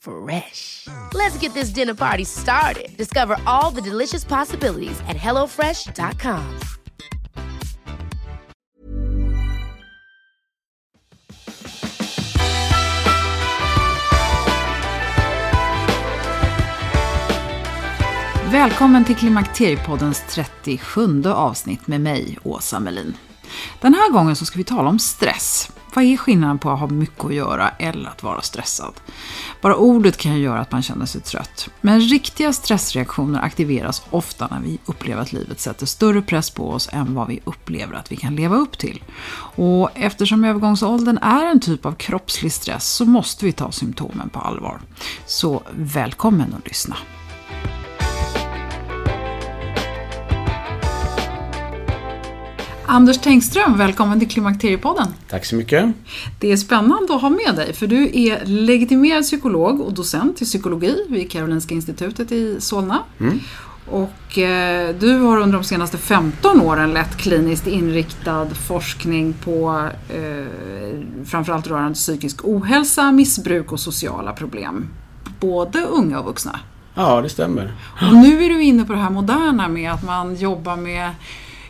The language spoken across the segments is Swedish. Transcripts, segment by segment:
Fresh. Let's get this dinner party started. Discover all the delicious possibilities at hellofresh.com. Välkommen till Klimakteriepoddens 37 avsnitt med mig, Åsa Melin. Den här gången så ska vi tala om stress. Vad är skillnaden på att ha mycket att göra eller att vara stressad? Bara ordet kan ju göra att man känner sig trött. Men riktiga stressreaktioner aktiveras ofta när vi upplever att livet sätter större press på oss än vad vi upplever att vi kan leva upp till. Och eftersom övergångsåldern är en typ av kroppslig stress så måste vi ta symptomen på allvar. Så välkommen att lyssna. Anders Tengström, välkommen till Klimakteriepodden. Tack så mycket. Det är spännande att ha med dig, för du är legitimerad psykolog och docent i psykologi vid Karolinska institutet i Solna. Mm. Och eh, du har under de senaste 15 åren lett kliniskt inriktad forskning på eh, framförallt rörande psykisk ohälsa, missbruk och sociala problem. Både unga och vuxna. Ja, det stämmer. Och nu är du inne på det här moderna med att man jobbar med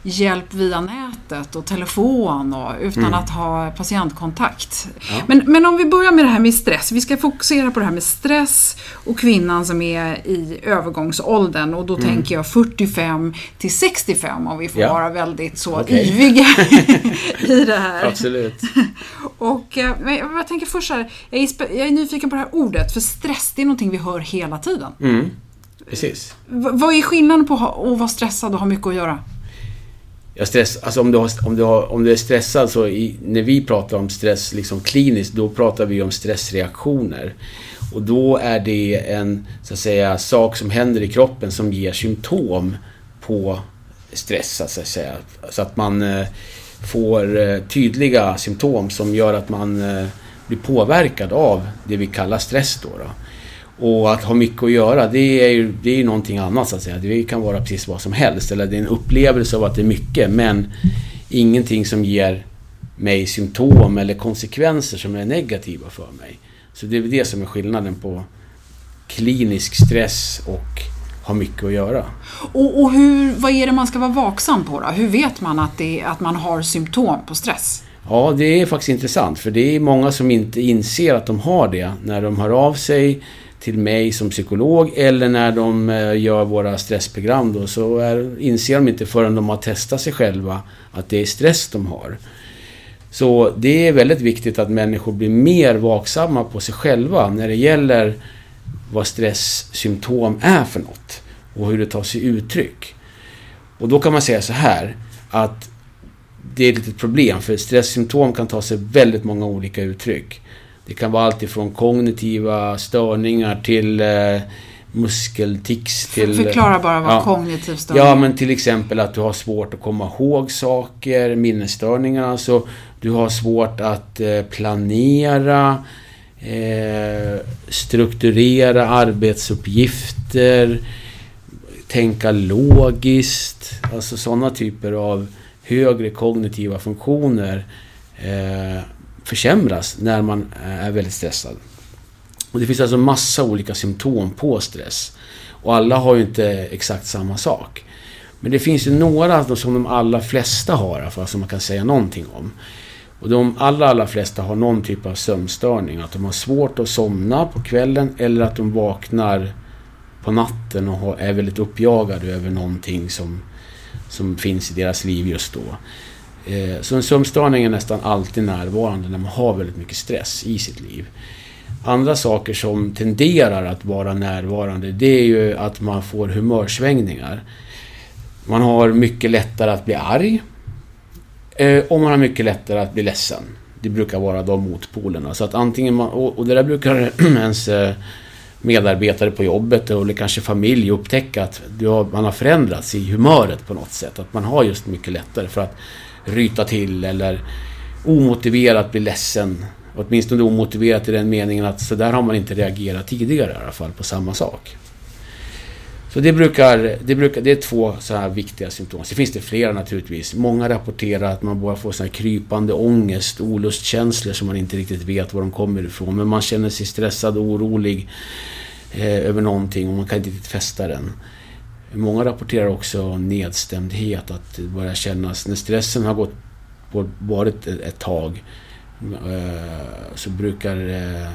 hjälp via nätet och telefon och, utan mm. att ha patientkontakt. Ja. Men, men om vi börjar med det här med stress. Vi ska fokusera på det här med stress och kvinnan som är i övergångsåldern och då mm. tänker jag 45 till 65 om vi får ja. vara väldigt så okay. yviga i det här. Absolut. och eh, men jag tänker först här, jag är, jag är nyfiken på det här ordet för stress det är någonting vi hör hela tiden. Mm. Precis. V vad är skillnaden på att vara stressad och ha mycket att göra? Jag stress, alltså om, du har, om, du har, om du är stressad så i, när vi pratar om stress liksom kliniskt, då pratar vi om stressreaktioner. Och då är det en så att säga, sak som händer i kroppen som ger symptom på stress, så att säga. Så att man eh, får eh, tydliga symptom som gör att man eh, blir påverkad av det vi kallar stress. Då, då. Och att ha mycket att göra, det är ju det är någonting annat så att säga. Det kan vara precis vad som helst. Eller det är en upplevelse av att det är mycket, men ingenting som ger mig symptom eller konsekvenser som är negativa för mig. Så det är det som är skillnaden på klinisk stress och ha mycket att göra. Och, och hur, vad är det man ska vara vaksam på då? Hur vet man att, det, att man har symptom på stress? Ja, det är faktiskt intressant för det är många som inte inser att de har det när de hör av sig till mig som psykolog eller när de eh, gör våra stressprogram då så är, inser de inte förrän de har testat sig själva att det är stress de har. Så det är väldigt viktigt att människor blir mer vaksamma på sig själva när det gäller vad stresssymptom är för något och hur det tar sig uttryck. Och då kan man säga så här att det är ett litet problem för stresssymptom kan ta sig väldigt många olika uttryck. Det kan vara allt ifrån kognitiva störningar till eh, muskeltics till... Förklara bara vad ja, kognitiv störning Ja, men till exempel att du har svårt att komma ihåg saker, minnesstörningar alltså. Du har svårt att eh, planera, eh, strukturera arbetsuppgifter, tänka logiskt. Alltså sådana typer av högre kognitiva funktioner eh, försämras när man eh, är väldigt stressad. Och det finns alltså massa olika symptom på stress. Och alla har ju inte exakt samma sak. Men det finns ju några som de allra flesta har i alla fall, som man kan säga någonting om. Och de allra, allra flesta har någon typ av sömnstörning. Att de har svårt att somna på kvällen eller att de vaknar på natten och är väldigt uppjagade över någonting som, som finns i deras liv just då. Eh, så en sömnstörning är nästan alltid närvarande när man har väldigt mycket stress i sitt liv. Andra saker som tenderar att vara närvarande det är ju att man får humörsvängningar. Man har mycket lättare att bli arg. Eh, och man har mycket lättare att bli ledsen. Det brukar vara de motpolerna. Så att antingen man, och, det där brukar ens eh, medarbetare på jobbet eller kanske familj upptäcka att man har förändrats i humöret på något sätt. Att man har just mycket lättare för att ryta till eller omotiverat bli ledsen. Åtminstone omotiverat i den meningen att så där har man inte reagerat tidigare i alla fall på samma sak. Så det brukar, det brukar, det är två så här viktiga symptom. Sen finns det flera naturligtvis. Många rapporterar att man börjar få sån här krypande ångest, olustkänslor som man inte riktigt vet var de kommer ifrån. Men man känner sig stressad och orolig eh, över någonting och man kan inte riktigt fästa den. Många rapporterar också nedstämdhet, att det börjar kännas, när stressen har gått, varit ett tag, eh, så brukar eh,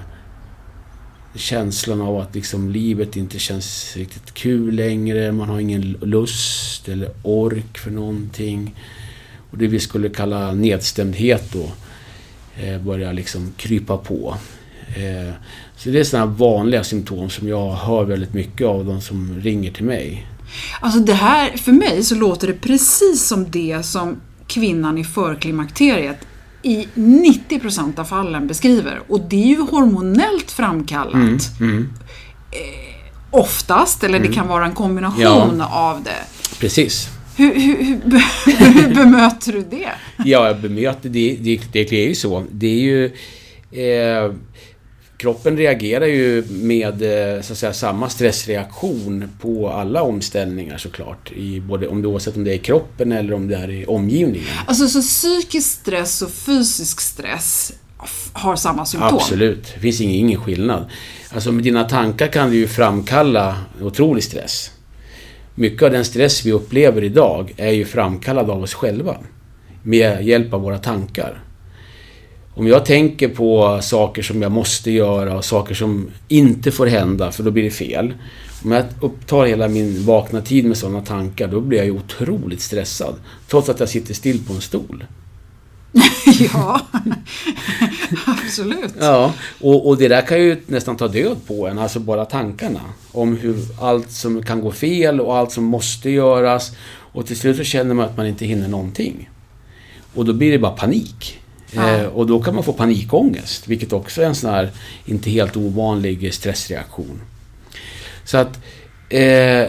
känslan av att liksom livet inte känns riktigt kul längre. Man har ingen lust eller ork för någonting. Och det vi skulle kalla nedstämdhet då eh, börjar liksom krypa på. Så det är sådana vanliga symptom som jag hör väldigt mycket av de som ringer till mig. Alltså det här, för mig så låter det precis som det som kvinnan i förklimakteriet i 90% av fallen beskriver. Och det är ju hormonellt framkallat. Mm, mm. Eh, oftast, eller mm. det kan vara en kombination ja. av det. Precis. Hur, hur, hur, hur bemöter du det? Ja, jag bemöter det, det, det är ju så. Det är ju... Eh, kroppen reagerar ju med eh, så att säga, samma stressreaktion på alla omställningar såklart. I både, om det, oavsett om det är i kroppen eller om det är i omgivningen. Alltså så psykisk stress och fysisk stress har samma symptom? Absolut. Det finns ingen, ingen skillnad. Alltså med dina tankar kan du ju framkalla otrolig stress. Mycket av den stress vi upplever idag är ju framkallad av oss själva. Med hjälp av våra tankar. Om jag tänker på saker som jag måste göra och saker som inte får hända, för då blir det fel. Om jag upptar hela min vakna tid med sådana tankar, då blir jag ju otroligt stressad. Trots att jag sitter still på en stol. ja, absolut. Ja, och, och det där kan ju nästan ta död på en, alltså bara tankarna. Om hur allt som kan gå fel och allt som måste göras. Och till slut så känner man att man inte hinner någonting. Och då blir det bara panik. Ja. Eh, och då kan man få panikångest, vilket också är en sån här inte helt ovanlig stressreaktion. Så att eh,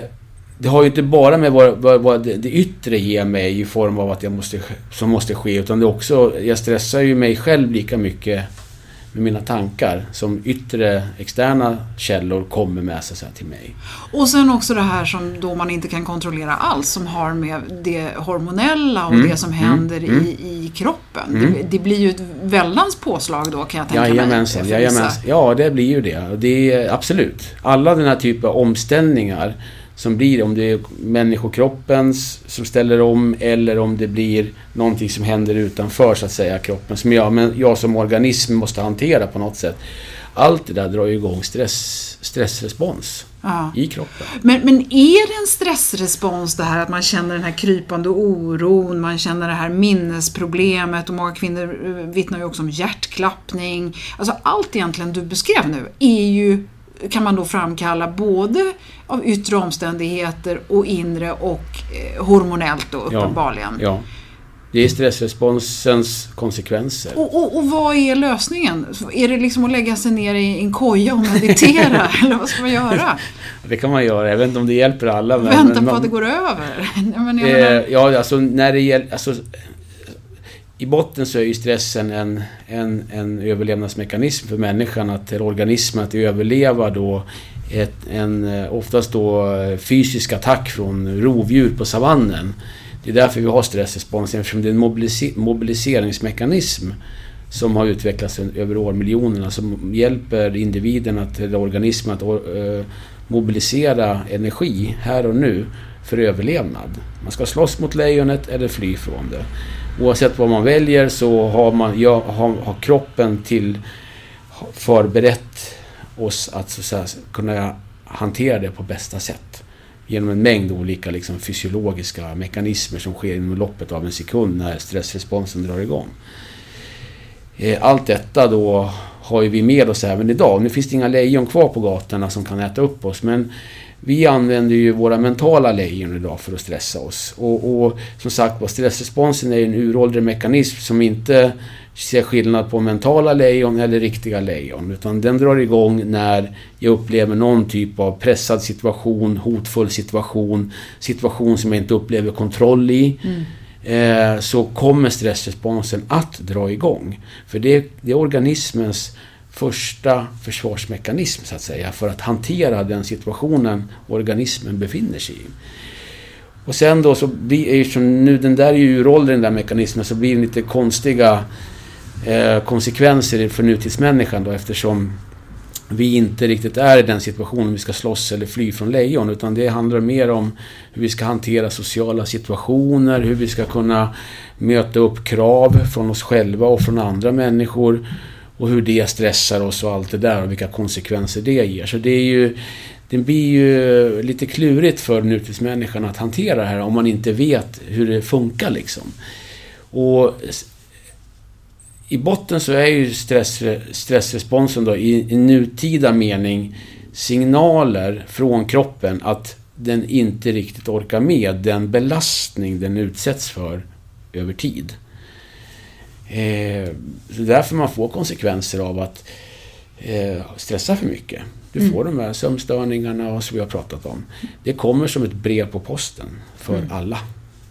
det har ju inte bara med vad, vad, vad det, det, yttre ger mig i form av att jag måste, som måste ske, utan det också, jag stressar ju mig själv lika mycket med mina tankar som yttre, externa källor kommer med sig till mig. Och sen också det här som då man inte kan kontrollera alls som har med det hormonella och mm. det som mm. händer mm. i, i kroppen. Mm. Det, det, blir ju ett väldans påslag då kan jag tänka jajamensan, mig. Jajamensan. Ja, det blir ju det. det är, absolut. Alla den här typen av omställningar som blir, om det är människokroppens som ställer om eller om det blir någonting som händer utanför så att säga kroppen som jag, men jag som organism måste hantera på något sätt. Allt det där drar ju igång stress, stressrespons ja. i kroppen. Men, men är det en stressrespons det här att man känner den här krypande oron, man känner det här minnesproblemet och många kvinnor eh, vittnar ju också om hjärtklappning. Alltså allt egentligen du beskrev nu är ju kan man då framkalla både av yttre omständigheter och inre och eh, hormonellt då uppenbarligen. Ja, ja. Det är stressresponsens konsekvenser. Och, och, och, vad är lösningen? Är det liksom att lägga sig ner i en koja och meditera? eller vad ska man göra? Det kan man göra. Jag vet inte om det hjälper alla. Men, Vänta på att det går över? men eh, menar... Ja, alltså när det gäller... Alltså, i botten så är ju stressen en, en, en överlevnadsmekanism för människan, att, eller organismen, att överleva då ett, en eh, oftast då eh, fysisk attack från rovdjur på savannen. Det är därför vi har stressrespons, eftersom det är en mobilise mobiliseringsmekanism som har utvecklats över årmiljonerna som hjälper individen, att, eller organismen att uh, mobilisera energi här och nu för överlevnad. Man ska slåss mot lejonet eller fly från det. Oavsett vad man väljer så har, man, ja, har, har kroppen till förberett oss att, så att säga, kunna hantera det på bästa sätt. Genom en mängd olika liksom, fysiologiska mekanismer som sker inom loppet av en sekund när stressresponsen drar igång. Eh, allt detta då har ju vi med oss även idag. Nu finns det inga lejon kvar på gatorna som kan äta upp oss men vi använder ju våra mentala lejon idag för att stressa oss. Och, och som sagt stressresponsen är en uråldrig mekanism som inte ser skillnad på mentala lejon eller riktiga lejon. Utan den drar igång när jag upplever någon typ av pressad situation, hotfull situation, situation som jag inte upplever kontroll i. Mm. Eh, så kommer stressresponsen att dra igång. För det, det är organismens första försvarsmekanism så att säga för att hantera den situationen organismen befinner sig i. Och sen då så blir, eftersom nu den där är ju uråldrig den där mekanismen så blir det lite konstiga eh, konsekvenser för nutidsmänniskan då eftersom vi inte riktigt är i den situationen vi ska slåss eller fly från lejon utan det handlar mer om hur vi ska hantera sociala situationer, hur vi ska kunna möta upp krav från oss själva och från andra människor och hur det stressar oss och allt det där och vilka konsekvenser det ger. Så det är ju det blir ju lite klurigt för nutidsmänniskan att hantera det här om man inte vet hur det funkar liksom. Och i botten så är ju stress, stressresponsen då i, i nutida mening signaler från kroppen att den inte riktigt orkar med den belastning den utsätts för över tid. Eh, så därför man får konsekvenser av att eh, stressa för mycket. Du mm. får de här sömnstörningarna och som vi har pratat om. Det kommer som ett brev på posten för mm. alla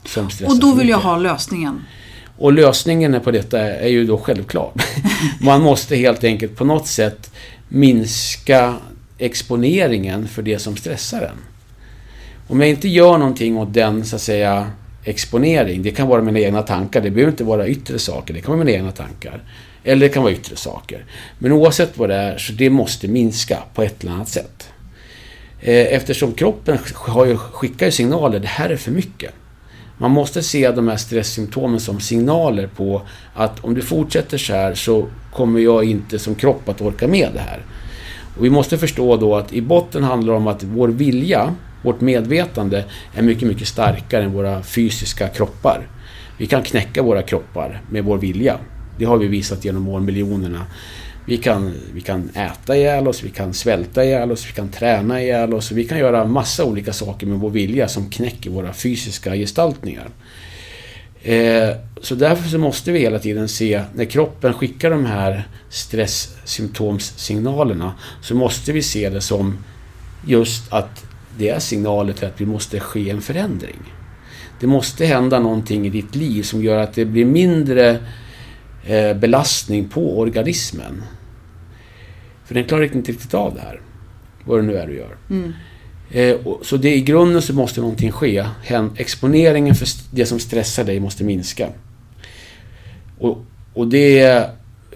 som Och då vill jag ha lösningen. Och lösningen på detta är ju då självklar. Man måste helt enkelt på något sätt minska exponeringen för det som stressar en. Om jag inte gör någonting åt den, så att säga, exponering. Det kan vara mina egna tankar. Det behöver inte vara yttre saker. Det kan vara mina egna tankar. Eller det kan vara yttre saker. Men oavsett vad det är, så det måste minska på ett eller annat sätt. Eh, eftersom kroppen skickar signaler, det här är för mycket. Man måste se de här stresssymptomen som signaler på att om du fortsätter så här så kommer jag inte som kropp att orka med det här. Och vi måste förstå då att i botten handlar det om att vår vilja, vårt medvetande, är mycket, mycket starkare än våra fysiska kroppar. Vi kan knäcka våra kroppar med vår vilja. Det har vi visat genom årmiljonerna. Vi kan, vi kan äta ihjäl oss, vi kan svälta ihjäl oss, vi kan träna ihjäl oss. Vi kan göra massa olika saker med vår vilja som knäcker våra fysiska gestaltningar. Eh, så därför så måste vi hela tiden se, när kroppen skickar de här stresssymptomssignalerna, så måste vi se det som just att det är signaler till att vi måste ske en förändring. Det måste hända någonting i ditt liv som gör att det blir mindre eh, belastning på organismen. För den klarar inte riktigt av det här. Vad det nu är du gör. Mm. Eh, så det, i grunden så måste någonting ske. Exponeringen för det som stressar dig måste minska. Och, och det,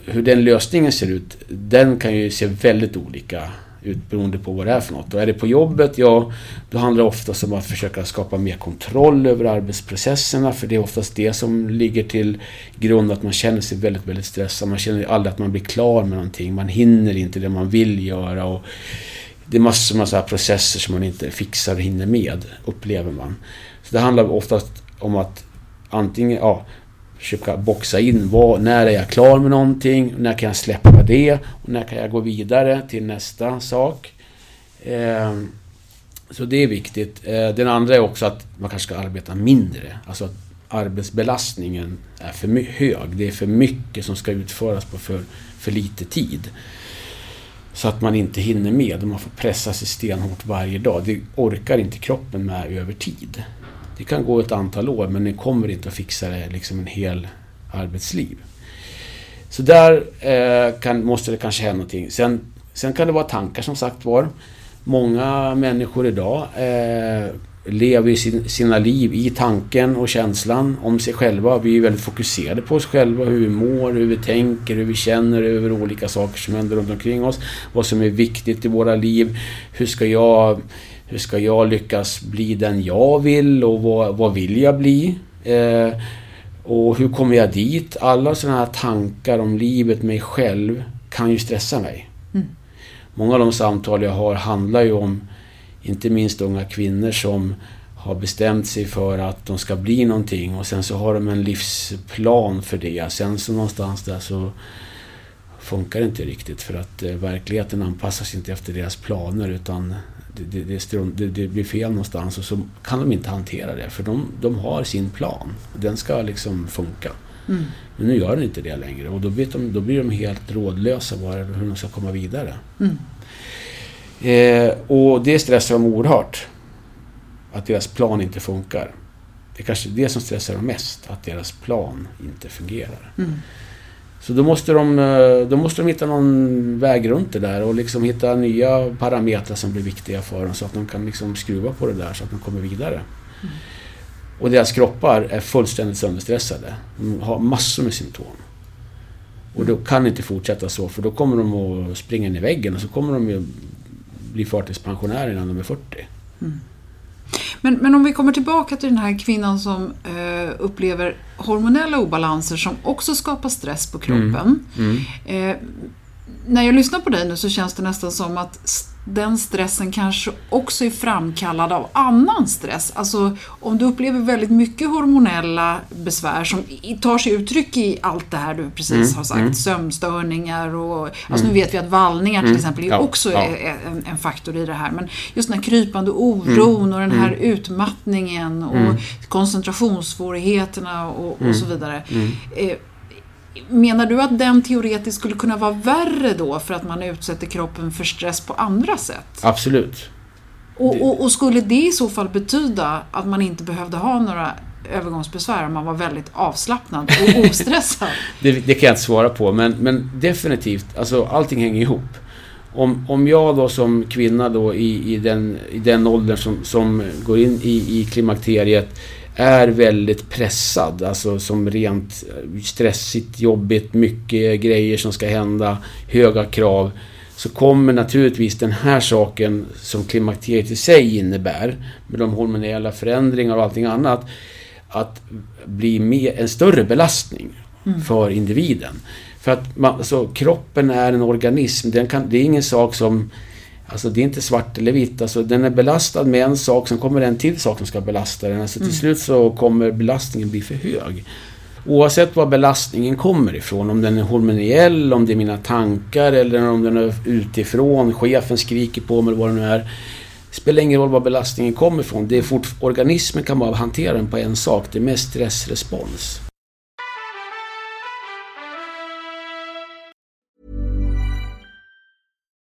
hur den lösningen ser ut, den kan ju se väldigt olika ut beroende på vad det är för något. Och är det på jobbet, ja, då handlar det oftast om att försöka skapa mer kontroll över arbetsprocesserna, för det är oftast det som ligger till grund att man känner sig väldigt, väldigt stressad. Man känner aldrig att man blir klar med någonting. Man hinner inte det man vill göra. Och det är massor av så processer som man inte fixar och hinner med, upplever man. Så det handlar oftast om att antingen, ja, försöka boxa in vad, när är jag klar med någonting, när kan jag släppa det och när kan jag gå vidare till nästa sak. Eh, så det är viktigt. Eh, den andra är också att man kanske ska arbeta mindre. Alltså att arbetsbelastningen är för hög. Det är för mycket som ska utföras på för, för lite tid. Så att man inte hinner med man får pressa sig stenhårt varje dag. Det orkar inte kroppen med över tid. Det kan gå ett antal år men ni kommer inte att fixa det liksom en hel arbetsliv. Så där eh, kan, måste det kanske hända någonting. Sen, sen kan det vara tankar som sagt var. Många människor idag eh, lever sin, sina liv i tanken och känslan om sig själva. Vi är väldigt fokuserade på oss själva, hur vi mår, hur vi tänker, hur vi känner över olika saker som händer runt omkring oss. Vad som är viktigt i våra liv. Hur ska jag, hur ska jag lyckas bli den jag vill och vad, vad vill jag bli? Eh, och hur kommer jag dit? Alla sådana här tankar om livet, mig själv, kan ju stressa mig. Mm. Många av de samtal jag har handlar ju om inte minst unga kvinnor som har bestämt sig för att de ska bli någonting och sen så har de en livsplan för det. Sen så någonstans där så funkar det inte riktigt för att eh, verkligheten anpassas inte efter deras planer utan det, det, det, det, blir fel någonstans och så kan de inte hantera det för de, de har sin plan. Den ska liksom funka. Mm. Men nu gör den inte det längre och då, de, då blir de helt rådlösa var, hur de ska komma vidare. Mm. Eh, och det stressar dem oerhört. Att deras plan inte funkar. Det är kanske det som stressar dem mest, att deras plan inte fungerar. Mm. Så då måste, de, eh, då måste de hitta någon väg runt det där och liksom hitta nya parametrar som blir viktiga för dem så att de kan liksom skruva på det där så att de kommer vidare. Mm. Och deras kroppar är fullständigt sönderstressade. De har massor med symptom. Och då kan inte fortsätta så för då kommer de att springa in i väggen och så kommer de ju bli förtidspensionärer innan de är 40. Mm. Men, men om vi kommer tillbaka till den här kvinnan som eh, upplever hormonella obalanser som också skapar stress på kroppen. Mm. Mm. Eh, när jag lyssnar på dig nu så känns det nästan som att den stressen kanske också är framkallad av annan stress. Alltså om du upplever väldigt mycket hormonella besvär som tar sig uttryck i allt det här du precis mm, har sagt, mm. sömnstörningar och alltså nu mm. vet vi att vallningar till mm, exempel ja, också ja. är en, en, faktor i det här. Men just den här krypande oron mm, och den här utmattningen och koncentrationssvårigheterna och, och så vidare. Menar du att den teoretiskt skulle kunna vara värre då för att man utsätter kroppen för stress på andra sätt? Absolut. Och, och, och, skulle det i så fall betyda att man inte behövde ha några övergångsbesvär om man var väldigt avslappnad och ostressad? det, det, kan jag inte svara på, men, men definitivt, alltså allting hänger ihop. Om, om jag då som kvinna då i, i, den, i den åldern som, som går in i, i klimakteriet är väldigt pressad. Alltså som rent stressigt, jobbigt, mycket grejer som ska hända, höga krav. Så kommer naturligtvis den här saken som klimakteriet i sig innebär, med de hormonella förändringar och allting annat, att bli mer, en större belastning mm. för individen. För att man, alltså, kroppen är en organism, den kan, det är ingen sak som Alltså det är inte svart eller vitt. Alltså den är belastad med en sak, sen kommer det en till sak som ska belasta den. Alltså till mm. slut så kommer belastningen bli för hög. Oavsett var belastningen kommer ifrån, om den är hormoniell, om det är mina tankar eller om den är utifrån, chefen skriker på mig eller vad det nu är. Det spelar ingen roll var belastningen kommer ifrån. Det är fort, organismen kan bara hantera den på en sak, det är mest stressrespons.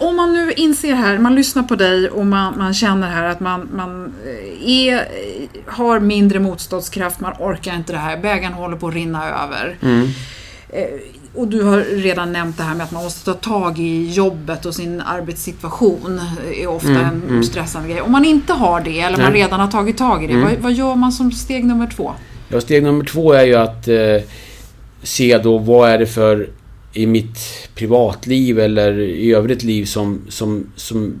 Om man nu inser här, man lyssnar på dig och man, man känner här att man, man eh, är, har mindre motståndskraft, man orkar inte det här, bägaren håller på att rinna över. Mm. Eh, och du har redan nämnt det här med att man måste ta tag i jobbet och sin arbetssituation. är ofta mm, en mm. stressande grej. Om man inte har det eller Nej. man redan har tagit tag i det, mm. vad, vad, gör man som steg nummer två? Ja, steg nummer två är ju att eh, se då vad är det för i mitt privatliv eller i övrigt liv som, som, som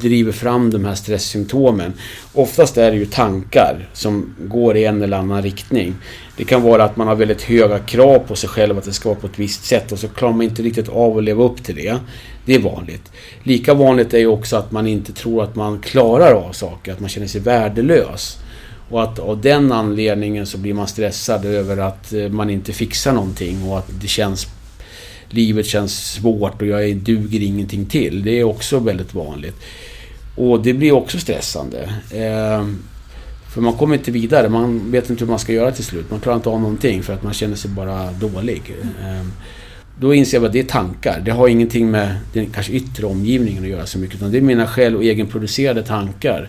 driver fram de här stresssymptomen. Oftast är det ju tankar som går i en eller annan riktning. Det kan vara att man har väldigt höga krav på sig själv att det ska vara på ett visst sätt och så klarar man inte riktigt av att leva upp till det. Det är vanligt. Lika vanligt är ju också att man inte tror att man klarar av saker, att man känner sig värdelös. Och att av den anledningen så blir man stressad över att eh, man inte fixar någonting och att det känns livet känns svårt och jag duger ingenting till. Det är också väldigt vanligt. Och det blir också stressande. Ehm, för man kommer inte vidare. Man vet inte hur man ska göra till slut. Man klarar inte av någonting för att man känner sig bara dålig. Ehm, då inser jag att det är tankar. Det har ingenting med den kanske yttre omgivningen att göra så mycket. Utan det är mina själv och egenproducerade tankar.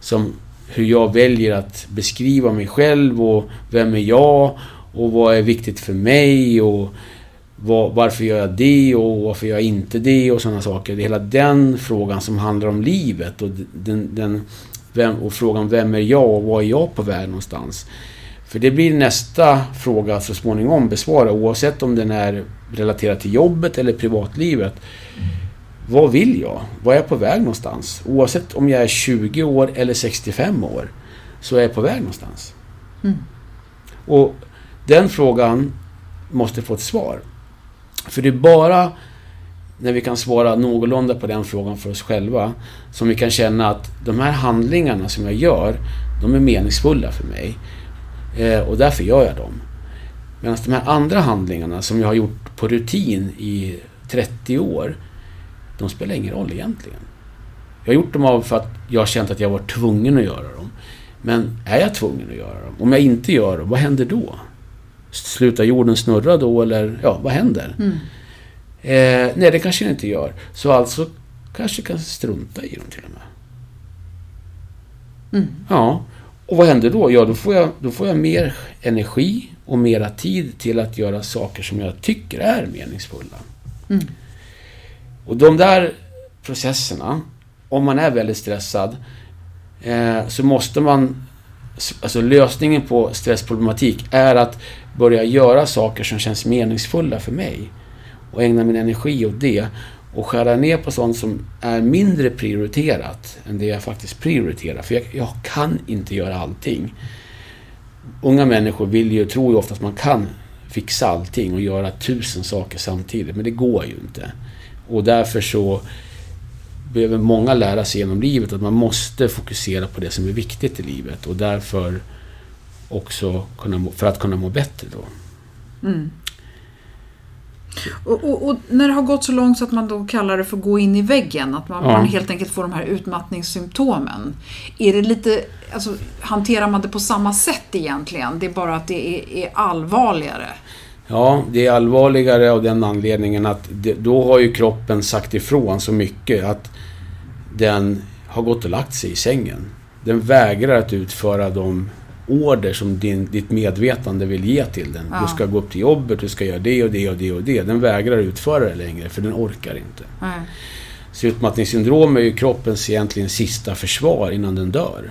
Som hur jag väljer att beskriva mig själv och vem är jag och vad är viktigt för mig och var, varför gör jag det och varför gör jag inte det och sådana saker. Det är hela den frågan som handlar om livet och, den, den, vem, och frågan vem är jag och var är jag på väg någonstans. För det blir nästa fråga så småningom besvara oavsett om den är relaterad till jobbet eller privatlivet. Vad vill jag? Var är jag på väg någonstans? Oavsett om jag är 20 år eller 65 år så är jag på väg någonstans. Mm. Och den frågan måste få ett svar. För det är bara när vi kan svara någorlunda på den frågan för oss själva som vi kan känna att de här handlingarna som jag gör, de är meningsfulla för mig. Eh, och därför gör jag dem. Medan de här andra handlingarna som jag har gjort på rutin i 30 år, de spelar ingen roll egentligen. Jag har gjort dem av för att jag har känt att jag var tvungen att göra dem. Men är jag tvungen att göra dem? Om jag inte gör dem, vad händer då? Slutar jorden snurra då eller ja, vad händer? Mm. Eh, nej, det kanske den inte gör. Så alltså kanske kan strunta i dem till och med. Mm. Ja, och vad händer då? Ja, då får, jag, då får jag mer energi och mera tid till att göra saker som jag tycker är meningsfulla. Mm. Och de där processerna, om man är väldigt stressad, eh, så måste man... Alltså lösningen på stressproblematik är att börja göra saker som känns meningsfulla för mig. Och ägna min energi åt det. Och skära ner på sånt som är mindre prioriterat än det jag faktiskt prioriterar. För jag, jag kan inte göra allting. Unga människor vill ju, tror ju ofta att man kan fixa allting och göra tusen saker samtidigt. Men det går ju inte. Och därför så behöver många lära sig genom livet att man måste fokusera på det som är viktigt i livet. Och därför också kunna, för att kunna må bättre då. Mm. Och, och, och, när det har gått så långt så att man då kallar det för gå in i väggen, att man, ja. man helt enkelt får de här utmattningssymptomen. Är det lite, alltså, hanterar man det på samma sätt egentligen? Det är bara att det är, är allvarligare? Ja, det är allvarligare av den anledningen att det, då har ju kroppen sagt ifrån så mycket att den har gått och lagt sig i sängen. Den vägrar att utföra de order som din, ditt medvetande vill ge till den. Ja. Du ska gå upp till jobbet, du ska göra det och det och det och det. Den vägrar utföra det längre för den orkar inte. Nej. Så utmattningssyndrom är ju kroppens egentligen sista försvar innan den dör.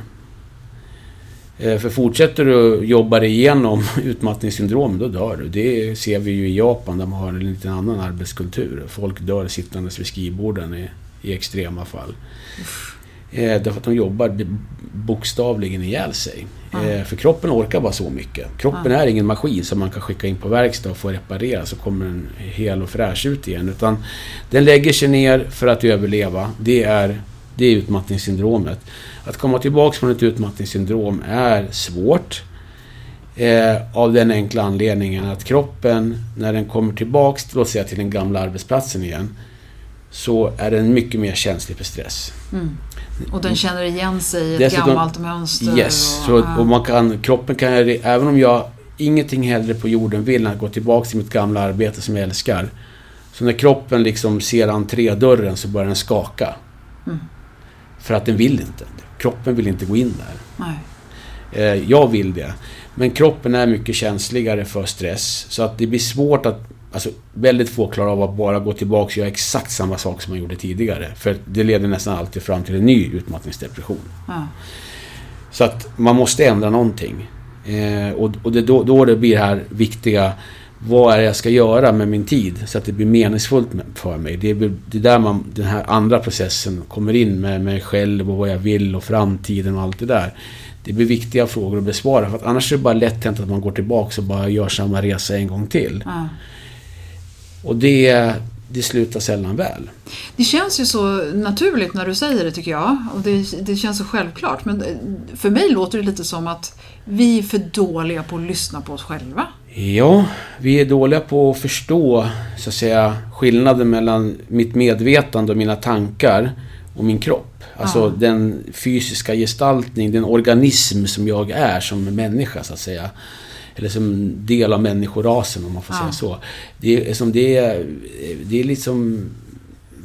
Eh, för fortsätter du jobba igenom utmattningssyndrom, då dör du. Det ser vi ju i Japan där man har en lite annan arbetskultur. Folk dör sittandes vid skrivborden i, i extrema fall. Eh, därför att de jobbar bokstavligen ihjäl sig. Eh, för kroppen orkar bara så mycket. Kroppen är ingen maskin som man kan skicka in på verkstad och få reparera så kommer den hel och fräsch ut igen. Utan den lägger sig ner för att överleva. Det är, det är utmattningssyndromet. Att komma tillbaka från ett utmattningssyndrom är svårt. Eh, av den enkla anledningen att kroppen, när den kommer tillbaks, låt säga till den gamla arbetsplatsen igen, så är den mycket mer känslig för stress. Och den känner igen sig i ett gammalt mönster. Yes, och, så, och man kan, kroppen kan, även om jag ingenting hellre på jorden vill än att gå tillbaka till mitt gamla arbete som jag älskar. Så när kroppen liksom ser entrédörren så börjar den skaka. Mm. För att den vill inte. Kroppen vill inte gå in där. Eh, jag vill det. Men kroppen är mycket känsligare för stress. Så att det blir svårt att... Alltså väldigt få klarar av att bara gå tillbaka och göra exakt samma sak som man gjorde tidigare. För det leder nästan alltid fram till en ny utmattningsdepression. Ja. Så att man måste ändra någonting. Eh, och och det, då, då det blir det här viktiga vad är det jag ska göra med min tid så att det blir meningsfullt för mig. Det är, det är där man, den här andra processen kommer in med mig själv och vad jag vill och framtiden och allt det där. Det blir viktiga frågor att besvara för att annars är det bara lätt hänt att man går tillbaka och bara gör samma resa en gång till. Ja. Och det, det slutar sällan väl. Det känns ju så naturligt när du säger det tycker jag. Och det, det känns så självklart. Men för mig låter det lite som att vi är för dåliga på att lyssna på oss själva. Ja, vi är dåliga på att förstå så att säga skillnaden mellan mitt medvetande och mina tankar och min kropp. Alltså Ja. den fysiska gestaltning, den organism som jag är som människa så att säga. Eller som del av människorasen om man får Ja. säga så. Det är, som det är, det är liksom...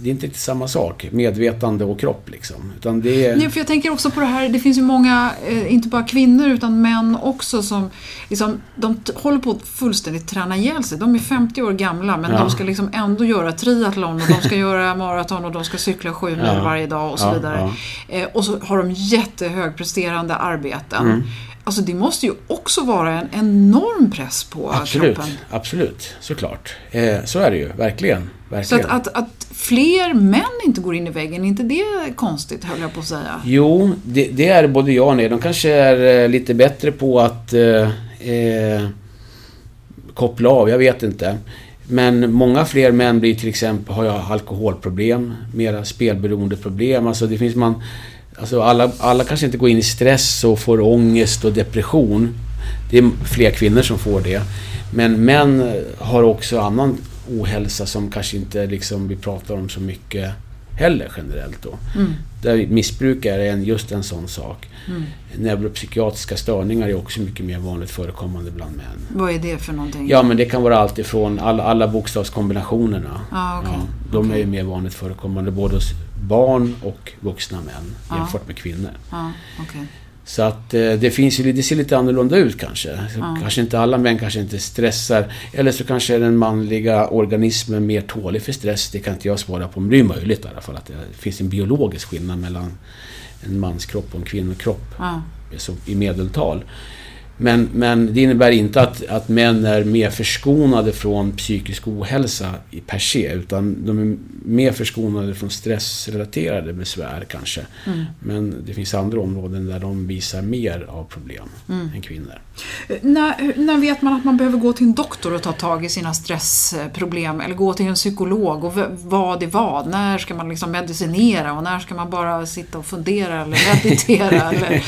Det är inte riktigt samma sak, medvetande och kropp liksom. Utan det är... Nej, för jag tänker också på det här, det finns ju många, eh, inte bara kvinnor utan män också som liksom, de håller på att fullständigt träna ihjäl sig. De är 50 år gamla men Ja. de ska liksom ändå göra triathlon och de ska göra maraton och de ska cykla sju mil Ja. varje dag och så Ja, vidare. Eh, och så har de jättehögpresterande arbeten. Mm. Alltså det måste ju också vara en enorm press på Absolut, kroppen. absolut, såklart. Eh, så är det ju, verkligen. Så verkligen. att, att, att fler män inte går in i väggen, är inte det konstigt höll jag på att säga? Jo, det, det är både ja och nej. De kanske är eh, lite bättre på att eh, eh, koppla av, jag vet inte. Men många fler män blir till exempel, har jag alkoholproblem, mera spelberoendeproblem. Alltså det finns man... Alltså alla, alla kanske inte går in i stress och får ångest och depression. Det är fler kvinnor som får det. Men män har också annan ohälsa som kanske inte liksom vi pratar om så mycket heller generellt då. Där missbruk är en, just en sån sak. Neuropsykiatriska störningar är också mycket mer vanligt förekommande bland män. Vad är det för någonting? Ja, men det kan vara allt ifrån alla, alla bokstavskombinationerna. Ah, okej. de är Okej. ju mer vanligt förekommande både hos barn och vuxna män Ja. jämfört med kvinnor. Ja, okej. Så att eh, det finns ju, det ser lite annorlunda ut kanske. Ja. Kanske inte alla män kanske inte stressar. Eller så kanske den manliga organismen mer tålig för stress. Det kan inte jag svara på. Men det är möjligt i alla fall att det finns en biologisk skillnad mellan en manskropp och en kvinnokropp. Ja. I medeltal. Men, men det innebär inte att, att män är mer förskonade från psykisk ohälsa i per se. Utan de är mer förskonade från stressrelaterade besvär kanske. Men det finns andra områden där de visar mer av problem än kvinnor. När, när vet man att man behöver gå till en doktor och ta tag i sina stressproblem? Eller gå till en psykolog? Och vad är vad? När ska man liksom medicinera? Och när ska man bara sitta och fundera eller meditera? eller,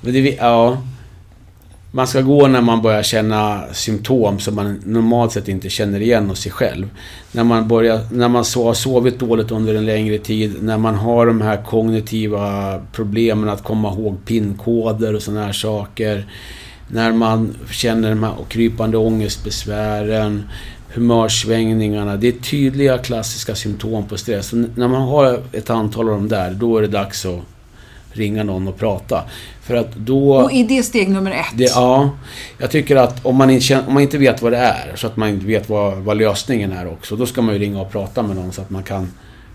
det, ja, man ska gå när man börjar känna symptom som man normalt sett inte känner igen hos sig själv. När man, börjar, när man så, har sovit dåligt under en längre tid, när man har de här kognitiva problemen att komma ihåg pinkoder och sådana här saker. När man känner de här krypande ångestbesvären, humörsvängningarna. Det är tydliga klassiska symptom på stress. Så när man har ett antal av dem där, då är det dags att ringa någon och prata. För att då... och är det steg nummer ett? Det, ja, jag tycker att om man, inte, om man inte vet vad det är, så att man inte vet vad, vad lösningen är också, då ska man ju ringa och prata med någon så att man kan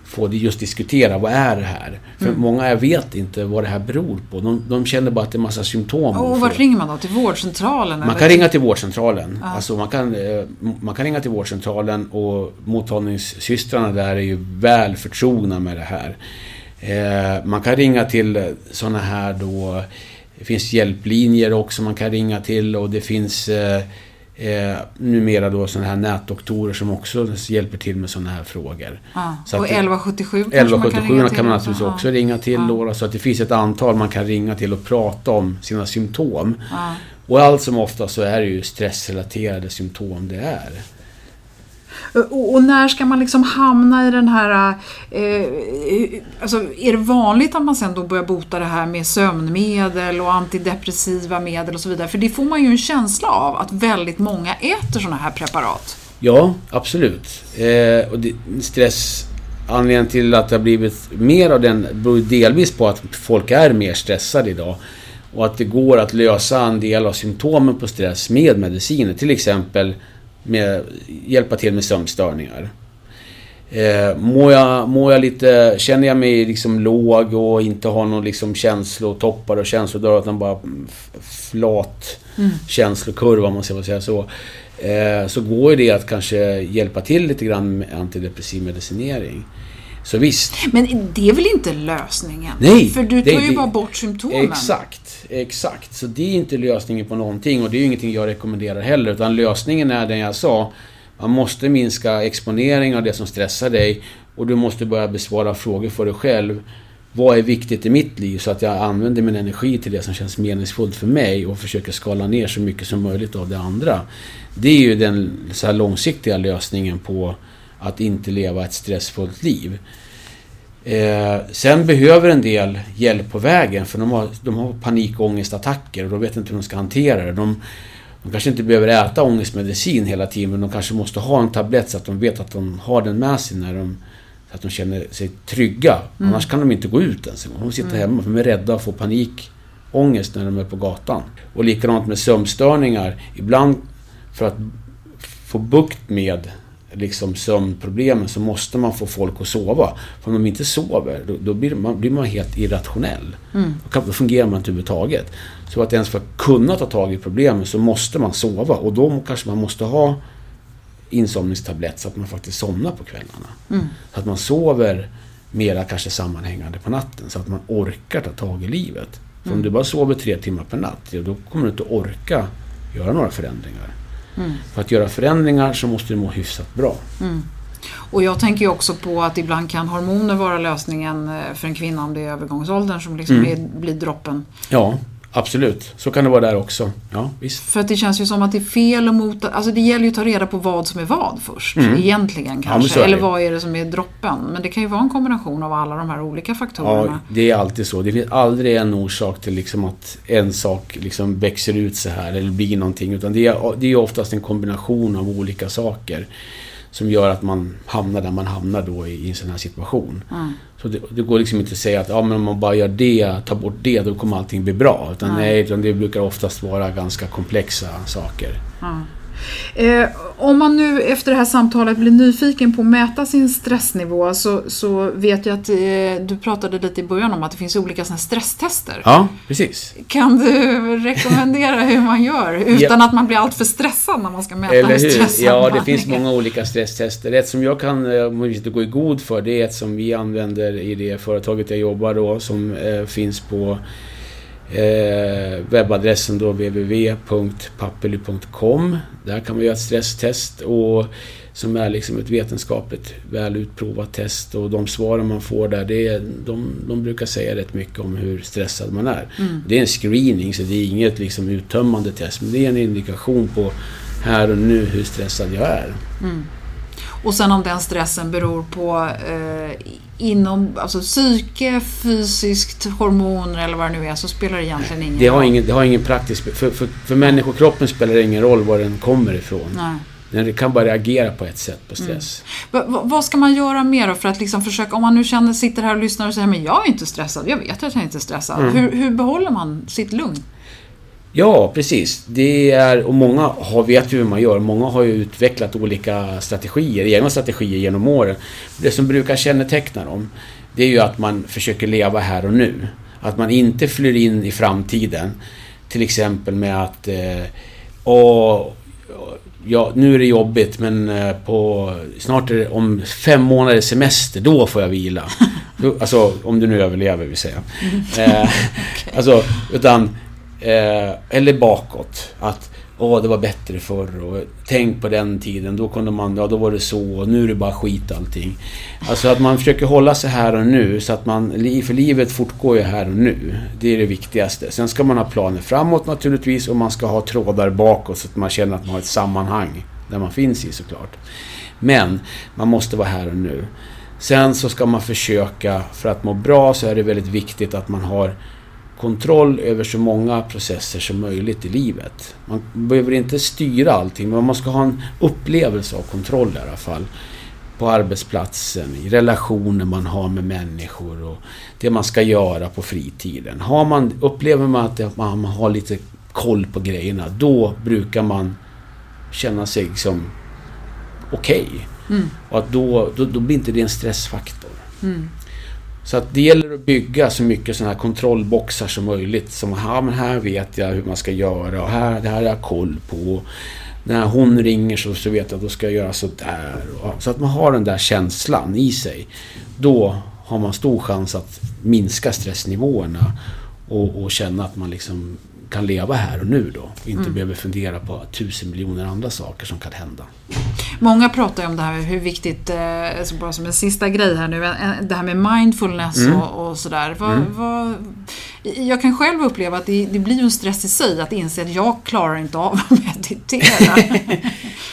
få det, just diskutera, vad är det här? För Mm. många vet inte vad det här beror på. De, de känner bara att det är massa symptom. och vart ringer man då? Till vårdcentralen? Man eller? kan ringa till vårdcentralen. Alltså man, kan, eh, man kan ringa till vårdcentralen och mottagningssystrarna där är ju väl förtrogna med det här. Eh, man kan ringa till sådana här då... Det finns hjälplinjer också man kan ringa till och det finns eh, eh, numera då sådana här nätdoktorer som också hjälper till med sådana här frågor. Ja. Så och att det- 1177 kanske 1177 man kan, kan ringa till. man naturligtvis Ja. också ringa till Ja. då, så att det finns ett antal man kan ringa till och prata om sina symptom. Ja. Och allt som ofta så är det ju stressrelaterade symptom det är. Eh, och, och när ska man liksom hamna i den här... Eh, eh, alltså är det vanligt att man sen då börjar bota det här med sömnmedel och antidepressiva medel och så vidare? För det får man ju en känsla av att väldigt många äter sådana här preparat. Ja, absolut. Eh, och det, stress... Anledningen till att det har blivit mer av den beror ju delvis på att folk är mer stressade idag. Och att det går att lösa en del av symptomen på stress med mediciner. Till exempel med hjälpa till med sömnstörningar. Eh, mår, jag, mår jag lite, känner jag mig liksom låg och inte har någon liksom känslotoppar och känslodalar utan bara flat känslokurva om man ska säga så. Eh, så går ju det att kanske hjälpa till lite grann med antidepressiv medicinering. Så visst, Men det är väl inte lösningen? Nej, För du det- tar ju det- bara bort symptomen. Exakt, exakt. Så det är inte lösningen på någonting och det är ju ingenting jag rekommenderar heller. Utan lösningen är den jag sa. Man måste minska exponering av det som stressar dig och du måste börja besvara frågor för dig själv. Vad är viktigt i mitt liv så att jag använder min energi till det som känns meningsfullt för mig och försöker skala ner så mycket som möjligt av det andra. Det är ju den så här långsiktiga lösningen på att inte leva ett stressfullt liv. Eh, sen behöver en del hjälp på vägen för de har, de har panikångestattacker och de vet inte hur de ska hantera det. De, de kanske inte behöver äta ångestmedicin hela tiden men de kanske måste ha en tablett så att de vet att de har den med sig när de så att de känner sig trygga. Annars kan de inte gå ut ens. De sitter hemma för de är rädda att få panikångest när de är på gatan. Och likadant med sömnstörningar. Ibland för att få bukt med liksom sömnproblemen så måste man få folk att sova. För om de inte sover, då, då blir, man, blir man helt irrationell. Då, kan, då fungerar man inte överhuvudtaget. Så att ens för att kunna ta tag i problemen så måste man sova. Och då kanske man måste ha insomningstablett så att man faktiskt somnar på kvällarna. Så att man sover mera kanske sammanhängande på natten. Så att man orkar ta tag i livet. För om du bara sover tre timmar per natt, ja, då kommer du inte orka göra några förändringar. För att göra förändringar så måste du må hyfsat bra. Och jag tänker också på att ibland kan hormoner vara lösningen eh, för en kvinna om det är övergångsåldern som liksom Mm. är, blir droppen. Ja, absolut. Så kan det vara där också. Ja, visst. För att det känns ju som att det är fel att mota... Alltså det gäller ju att ta reda på vad som är vad först. Egentligen men kanske. är Eller vad är det som är droppen? Men det kan ju vara en kombination av alla de här olika faktorerna. Ja, det är alltid så. Det finns aldrig en orsak till liksom att en sak liksom växer ut så här eller blir någonting. Utan det är, det är oftast en kombination av olika saker som gör att man hamnar där man hamnar då i, i en sån här situation. Så det, det går liksom inte att säga att ja, men om man bara gör det, tar bort det, då kommer allting bli bra. Utan nej, utan det brukar oftast vara ganska komplexa saker. Eh, om man nu efter det här samtalet blir nyfiken på att mäta sin stressnivå så, så vet jag att eh, du pratade lite i början om att det finns olika såna stresstester. Ja, precis. Kan du rekommendera hur man gör utan att man blir alltför stressad när man ska mäta Eller hur hur? Ja, det finns många olika stresstester. Ett som jag kan, eh, inte går i god för, det är ett som vi använder i det företaget jag jobbar då, som eh, finns på eh, webbadressen då www.pappely.com. Där kan man göra ett stresstest och som är liksom ett vetenskapligt väl utprovat test och de svaren man får där, det är, de, de brukar säga rätt mycket om hur stressad man är. Det är en screening så det är inget liksom uttömmande test men det är en indikation på här och nu hur stressad jag är. Och sen om den stressen beror på eh, inom, alltså psyke, fysiskt, hormoner eller vad det nu är så spelar det egentligen ingen Det har roll. ingen, det har ingen praktisk... För, för, för människokroppen spelar det ingen roll var den kommer ifrån. Nej. Den kan bara reagera på ett sätt på stress. Va- va- vad ska man göra mer då för att liksom försöka, om man nu känner, sitter här och lyssnar och säger men jag är inte stressad, jag vet att jag inte är stressad. Mm. Hur, hur behåller man sitt lugn? Ja, precis. Det är, och många har, vet ju hur man gör. Många har ju utvecklat olika strategier, egna strategier genom åren. Det som brukar känneteckna dem, det är ju att man försöker leva här och nu. Att man inte flyr in i framtiden. Till exempel med att eh, åh, ja, nu är det jobbigt men eh, på, snart är det om fem månaders semester, då får jag vila. Alltså, om du nu överlever, vill säga. Eh. Alltså, utan... Eh, eller bakåt. Att Åh, det var bättre förr och tänk på den tiden. Då kunde man, ja då var det så och nu är det bara skit allting. Alltså att man försöker hålla sig här och nu så att man, för livet fortgår ju här och nu. Det är det viktigaste. Sen ska man ha planer framåt naturligtvis och man ska ha trådar bakåt så att man känner att man har ett sammanhang där man finns i såklart. Men man måste vara här och nu. Sen så ska man försöka, för att må bra så är det väldigt viktigt att man har kontroll över så många processer som möjligt i livet. Man behöver inte styra allting, men man ska ha en upplevelse av kontroll i alla fall. På arbetsplatsen, i relationer man har med människor och det man ska göra på fritiden. Har man, upplever man att man har lite koll på grejerna, då brukar man känna sig som okej. Okay. Mm. Och att då, då, då, blir inte det en stressfaktor. Mm. Så att det gäller att bygga så mycket sådana här kontrollboxar som möjligt. Som ja, men här vet jag hur man ska göra och här, det här har jag koll på. När hon ringer så, så vet jag att då ska jag göra sådär. Så att man har den där känslan i sig. Då har man stor chans att minska stressnivåerna och, och känna att man liksom kan leva här och nu då. Och inte mm. behöver fundera på tusen miljoner andra saker som kan hända. Många pratar ju om det här hur viktigt, eh, bara som en sista grej här nu, det här med mindfulness mm. och, och, sådär. Vad, mm. vad, jag kan själv uppleva att det, det blir en stress i sig att inse att jag klarar inte av att meditera.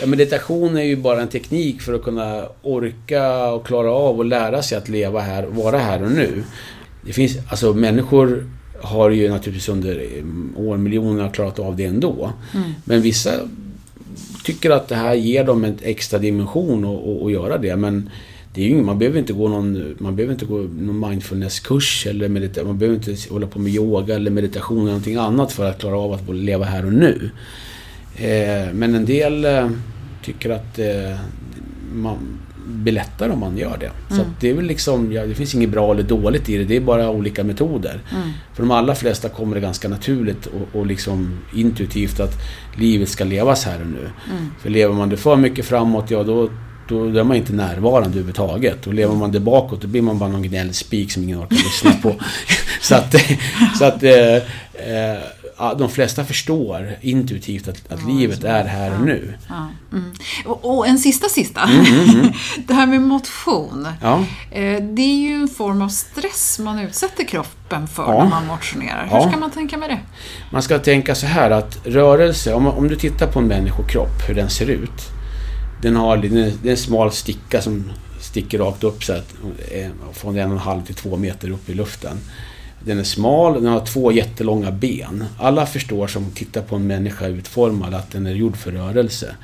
ja, meditation är ju bara en teknik för att kunna orka och klara av och lära sig att leva här, vara här och nu. Det finns, alltså människor har ju naturligtvis under årmiljoner klarat av det ändå. Mm. Men vissa tycker att det här ger dem en extra dimension att göra det. Men det är ju, man behöver inte gå någon, man behöver inte gå någon mindfulnesskurs eller medita, man behöver inte hålla på med yoga eller meditation eller någonting annat för att klara av att leva här och nu. Eh, men en del eh, tycker att eh, man, blir lättare om man gör det. Mm. Så det är väl liksom, ja, det finns inget bra eller dåligt i det, det är bara olika metoder. Mm. För de allra flesta kommer det ganska naturligt och, och liksom intuitivt att livet ska levas här och nu. Mm. För lever man det för mycket framåt, ja då, då är man inte närvarande överhuvudtaget. Och lever man det bakåt, då blir man bara någon gnällspik som ingen orkar lyssna på. så att, så att eh, eh, de flesta förstår intuitivt att, att ja, livet är här och nu. Ja, mm. och, och, en sista sista. Mm, mm, mm. det här med motion. Ja. Eh, det är ju en form av stress man utsätter kroppen för när man motionerar. Hur ska man tänka med det? Man ska tänka så här att rörelse, om, om du tittar på en människokropp, hur den ser ut. Den har det är en smal sticka som sticker rakt upp så att, eh, från en och en halv till två meter upp i luften. Den är smal, den har två jättelånga ben. Alla förstår som tittar på en människa utformad att den är gjord för rörelse.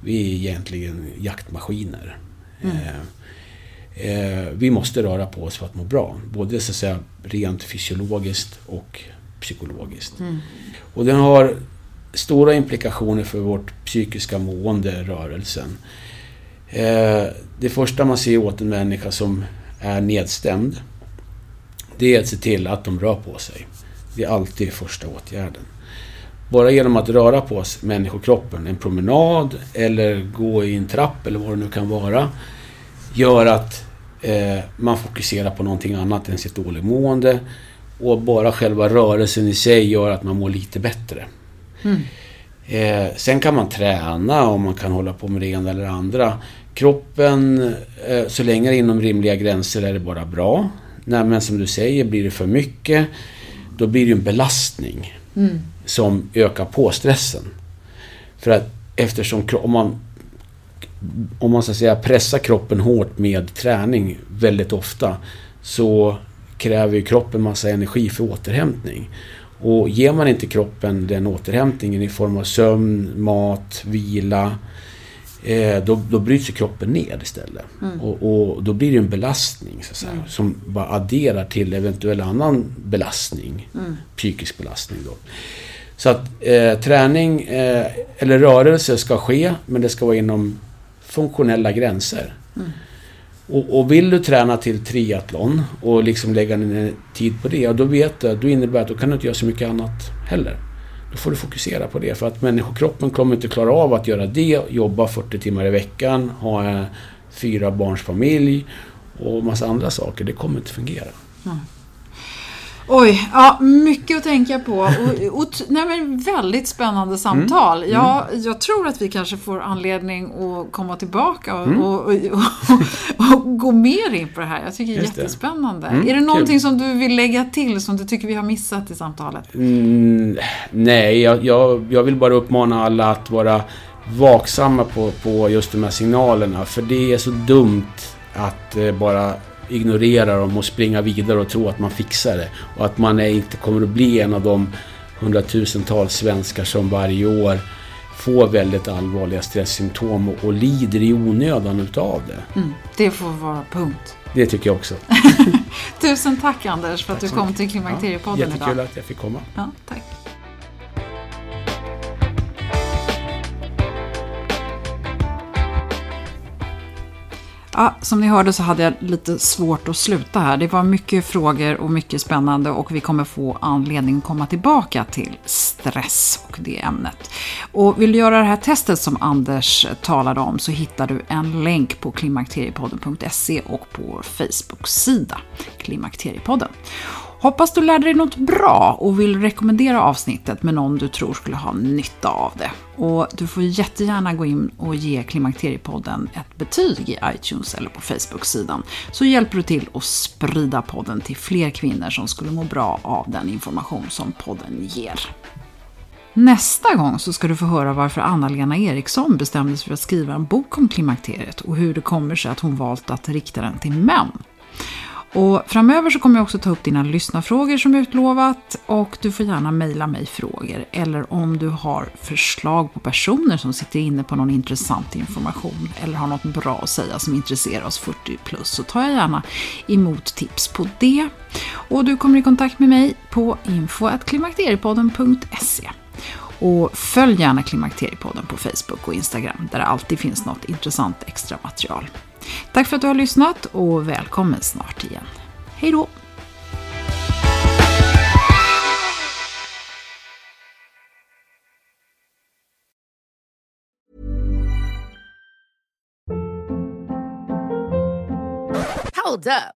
Vi är egentligen jaktmaskiner. Mm. Eh, eh, vi måste röra på oss för att må bra. Både så att säga, rent fysiologiskt och psykologiskt. Mm. Och den har stora implikationer för vårt psykiska mående, rörelsen. Eh, det första man ser åt en människa som är nedstämd det är att se till att de rör på sig. Det är alltid första åtgärden. Bara genom att röra på sig människokroppen, en promenad eller gå i en trapp eller vad det nu kan vara, gör att eh, man fokuserar på någonting annat än sitt dåliga mående. Och bara själva rörelsen i sig gör att man mår lite bättre. Mm. Eh, sen kan man träna och man kan hålla på med det ena eller andra. Kroppen, eh, så länge det är inom rimliga gränser är det bara bra. Nej, men som du säger, blir det för mycket, då blir det en belastning mm. som ökar på stressen. För att eftersom om man, om man så att säga pressar kroppen hårt med träning väldigt ofta så kräver ju kroppen massa energi för återhämtning. Och ger man inte kroppen den återhämtningen i form av sömn, mat, vila, eh, då, då bryts ju kroppen ner istället. Mm. Och, och, då blir det en belastning så säga, mm. som bara adderar till eventuell annan belastning. Mm. Psykisk belastning då. Så att eh, träning eh, eller rörelse ska ske, men det ska vara inom funktionella gränser. Mm. Och, och, vill du träna till triathlon och liksom lägga ner tid på det, då vet du att det innebär att då kan du inte göra så mycket annat heller. Då får du fokusera på det. För att människokroppen kommer inte klara av att göra det, jobba 40 timmar i veckan, ha en fyra barns familj och massa andra saker. Det kommer inte fungera. Mm. Oj, ja, mycket att tänka på. Och, och, nej, men väldigt spännande samtal. Mm. Jag, jag tror att vi kanske får anledning att komma tillbaka och, mm. och, och, gå mer in på det här. Jag tycker det är jättespännande. Mm, är det någonting kul. som du vill lägga till som du tycker vi har missat i samtalet? Mm, nej, jag, jag, jag vill bara uppmana alla att vara vaksamma på, på just de här signalerna. För det är så dumt att eh, bara ignorera dem och springa vidare och tro att man fixar det. Och att man inte kommer att bli en av de hundratusentals svenskar som varje år får väldigt allvarliga stresssymptom och, och lider i onödan utav det. Mm, det får vara punkt. Det tycker jag också. Tusen tack Anders för tack att du kom till Klimakteriepodden ja, jättekul idag. Jättekul att jag fick komma. Ja, tack. Ja, som ni hörde så hade jag lite svårt att sluta här. Det var mycket frågor och mycket spännande och vi kommer få anledning att komma tillbaka till stress och det ämnet. Och vill du göra det här testet som Anders talade om så hittar du en länk på klimakteriepodden.se och på vår Facebook-sida Klimakteriepodden. Hoppas du lärde dig något bra och vill rekommendera avsnittet med någon du tror skulle ha nytta av det. Och du får jättegärna gå in och ge Klimakteriepodden ett betyg i iTunes eller på Facebook-sidan. Så hjälper du till att sprida podden till fler kvinnor som skulle må bra av den information som podden ger. Nästa gång så ska du få höra varför Anna-Lena Eriksson bestämde sig för att skriva en bok om klimakteriet och hur det kommer sig att hon valt att rikta den till män. Och framöver så kommer jag också ta upp dina lyssnarfrågor som utlovat och du får gärna mejla mig frågor eller om du har förslag på personer som sitter inne på någon intressant information eller har något bra att säga som intresserar oss 40 plus så tar jag gärna emot tips på det. Och du kommer i kontakt med mig på info.klimakteriepodden.se och följ gärna Klimakteriepodden på Facebook och Instagram där det alltid finns något intressant extra material. Tack för att du har lyssnat och välkommen snart igen. Hej då! Hold up.